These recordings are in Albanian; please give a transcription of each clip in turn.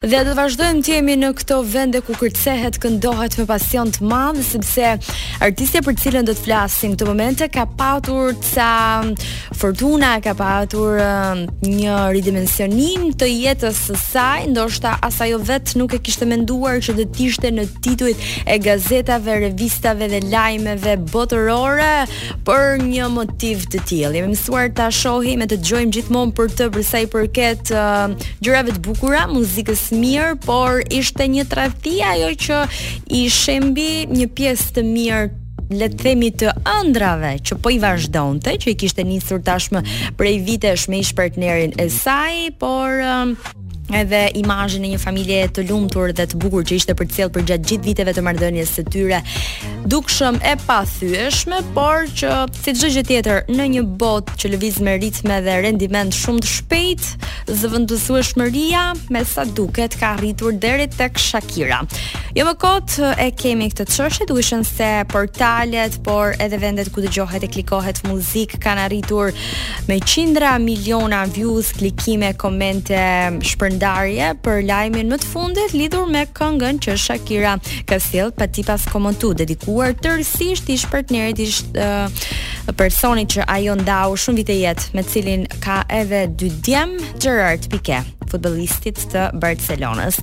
Dhe do të vazhdojmë të jemi në këto vende ku kërcehet, këndohet me pasion të madh, sepse artistja për të cilën do të flasim këto momente ka patur ca fortuna, ka patur um, një ridimensionim të jetës së saj, ndoshta as ajo vetë nuk e kishte menduar që do të ishte në titujt e gazetave, revistave dhe lajmeve botërore. Për një motiv të tillë, jemi mësuar ta shohim e të dëgjojmë gjithmonë për të për sa i përket uh, gjërave të bukura, muzikës së mirë, por ishte një tradhti ajo që i shembi një pjesë të mirë le të themi të ëndrrave që po i vazhdonte, që i kishte nisur tashmë prej vitesh me ish partnerin e saj, por um, edhe imazhin e një familje të lumtur dhe të bukur që ishte përcjellë përgjatë gjithë viteve të marrëdhënies së tyre. Dukshëm e pathyeshme, por që si çdo gjë tjetër në një botë që lëviz me ritme dhe rendiment shumë të shpejt, zëvendësueshmëria me sa duket ka arritur deri tek Shakira. Jo më kot e kemi këtë çështje, duke qenë se portalet, por edhe vendet ku dëgjohet e klikohet muzikë kanë arritur Me qindra miliona views, klikime, komente, shpërndarje për lajmin më të fundit lidhur me këngën që Shakira ka sjellë pa pikë komenti dedikuar tërësisht ish partnerit ish uh, personit që ajo ndau shumë vite jetë, me cilin ka edhe dy djem Gerard Piqué. futbollistit të Barcelonës.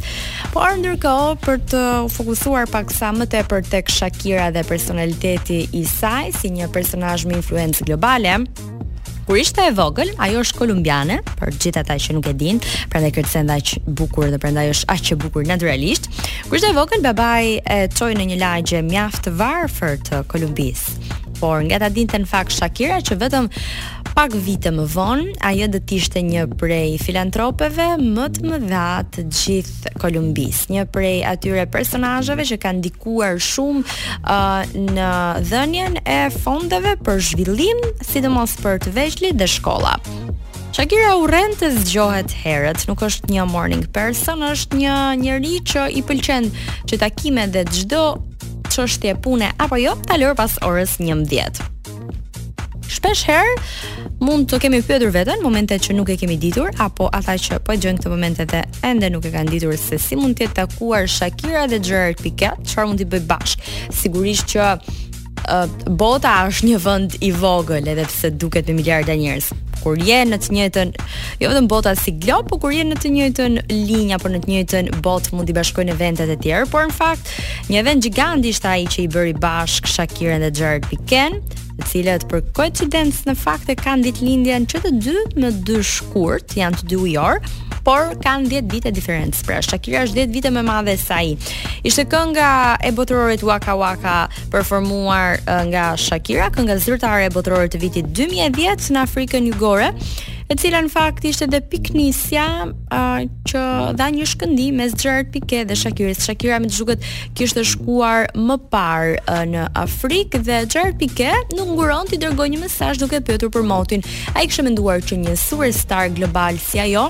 Por ndërkohë për të u fokusuar pak sa më tepër tek Shakira dhe personaliteti i saj si një personazh me influencë globale, Kur ishte e vogël, ajo është kolumbiane, për gjithë ata që nuk e dinë, prandaj kërcen aq bukur dhe prandaj është aq e bukur natyralisht. Kur ishte e vogël, babai e çoi në një lagje mjaft të varfër të Kolumbisë. Por nga ta dinte në fakt Shakira që vetëm Pak vite më vonë, ajo do të ishte një prej filantropeve më të mëdha të gjithë Kolumbisë, një prej atyre personazheve që kanë ndikuar shumë uh, në dhënien e fondeve për zhvillim, sidomos për të vegjlit dhe shkolla. Shakira urren të zgjohet herët, nuk është një morning person, është një njeri që i pëlqen që takimet dhe çdo çështje pune apo jo t'i lërë pas orës 11. Shpesh herë mund të kemi pyetur veten momente që nuk e kemi ditur apo ata që po dëgjojnë këto momente dhe ende nuk e kanë ditur se si mund të jetë takuar Shakira dhe Gerard Piqué, çfarë mund t'i bëjë bashkë. Sigurisht që uh, bota është një vend i vogël edhe pse duket me miliarda njerëz. Kur je në të njëjtën, jo vetëm bota si glob, por kur je në të njëjtën linjë apo në të njëjtën botë mund të bashkojnë evente të tjera, por në fakt Një event gjigant ishte ai që i bëri bashkë Shakirën dhe Gerard Piken, të cilët për koincidencë në fakt e kanë ditëlindjen që të dy në 2 shkurt, janë të dy ujorë, por kanë 10 vite diferencë. Pra Shakira është 10 vite më e madhe se ai. Ishte kënga e botërorit Waka Waka performuar nga Shakira, kënga zyrtare e botërorit të vitit 2010 në Afrikën Jugore, e cila në fakt ishte dhe pikënisja uh, që dha një shkëndijë mes Gerard Piqué dhe Shakirës. Shakira me ç'duket kishte shkuar më parë uh, në Afrikë dhe Gerard Piqué nuk nguron t'i dërgojë një mesazh duke pyetur për motin. Ai kishte menduar që një superstar global si ajo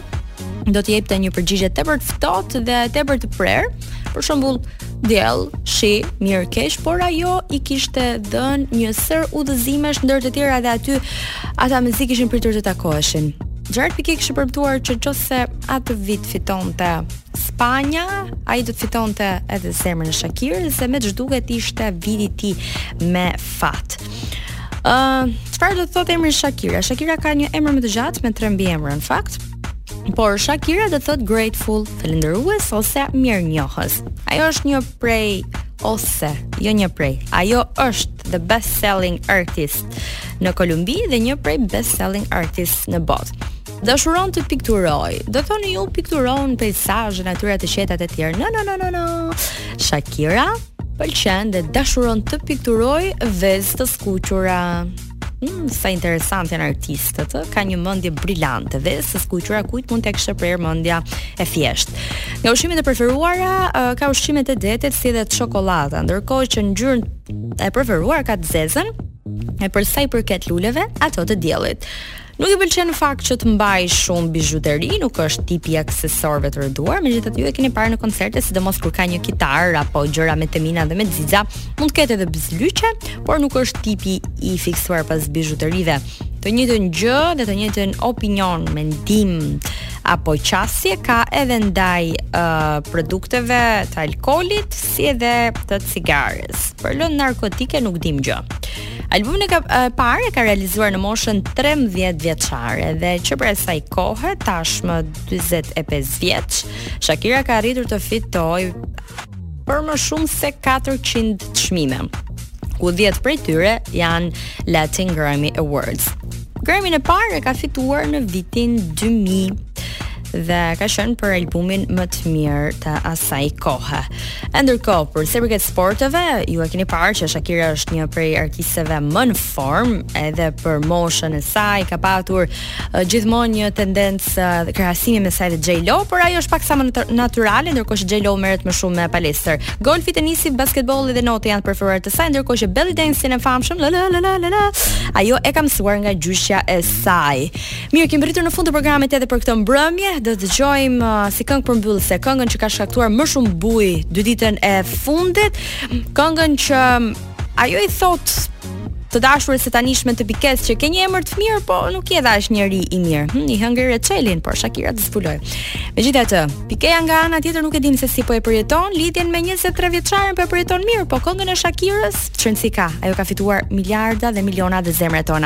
do të jepte një përgjigje tepër të ftohtë dhe tepër të prerë. Për shembull, Diell, shi, mirë keq, por ajo i kishte dhënë një sërë udhëzimesh ndër të tjera dhe aty ata mezi kishin pritur të takoheshin. Gerard Piqué kishte premtuar që nëse atë vit fitonte Spanja, ai do të fitonte edhe zemrën e Shakirës, e me ç'duket ishte viti i tij me fat. Ëh, uh, çfarë do të thotë emri Shakira? Shakira ka një emër më të gjatë me tre mbiemra në fakt. Por Shakira do të thotë grateful, falënderues ose mirënjohës. Ajo është një prej ose jo një prej. Ajo është the best selling artist në Kolumbi dhe një prej best selling artist në botë. Dashuron të pikturojë. Do thoni ju pikturon peizazhe, natyra të qeta e të tjera. No no no no no. Shakira pëlqen dhe dashuron të pikturojë vezë të skuqura. Mm, sa interesantë janë artistët, ë? ka një mendje brilante, vezë të skuqura, kujt mund t'i kishte prerë mendja e thjeshtë. Nga ushqimet e preferuara uh, ka ushqimet e detit si dhe çokollata, ndërkohë që ngjyrën e preferuar ka të zezën, e për sa i përket luleve, ato të diellit. Nuk i pëlqen në fakt që të mbajë shumë bizhuteri, nuk është tipi i aksesorëve të rënduar, megjithatë ju e keni parë në koncerte, sidomos kur ka një kitarë apo gjëra me temina dhe me xixa, mund të ketë edhe byzylykë, por nuk është tipi i fiksuar pas bizhuterive. Të njëjtën gjë dhe të njëjtën opinion, mendim apo qasje ka edhe ndaj uh, produkteve të alkoolit si edhe të cigares. Për lëndë narkotike nuk dimë gjë. Albumin e parë e ka realizuar në moshën 13 vjeçare dhe që prej asaj kohe tashmë 45 vjeç, Shakira ka arritur të fitojë për më shumë se 400 çmime, ku 10 prej tyre janë Latin Grammy Awards. Grammy-n e parë e ka fituar në vitin 2000. dhe ka qenë për albumin më të mirë të asaj kohe. E ndërkohë, për sa i përket sporteve, ju e keni parë që Shakira është një prej artisteve më në formë, edhe për moshën e saj ka patur uh, gjithmonë një tendencë uh, krahasimi mes saj dhe J-Lo, por ajo është paksa më natyrale, ndërkohë që J-Lo merret më shumë me palestër. Golfi, tenisi, basketbolli dhe noti janë të preferuar të saj, ndërkohë që belly dance-in e famshëm, la la la la la, ajo e ka mësuar nga gjyshja e saj. Mirë, kemi arritur në fund të programit edhe për këtë mbrëmje. Do të dëgjojmë uh, si këngë përmbyllëse, këngën që ka shkaktuar më shumë bujë dy ditën e fundit, këngën që um, ajo i thotë të dashurës së tanishme të Pikes që ke një emër të mirë, po nuk je dhe aq njeri i mirë. Hm, i hëngri reçelin, por Shakira të zbuloi. Megjithatë, Pikeja nga ana tjetër nuk e dimë se si po e përjeton lidhjen me 23 vjeçaren, po e përjeton mirë, po këngën e Shakirës, ç'rëndësi ka. Ajo ka fituar miliarda dhe miliona dhe zemrat tona.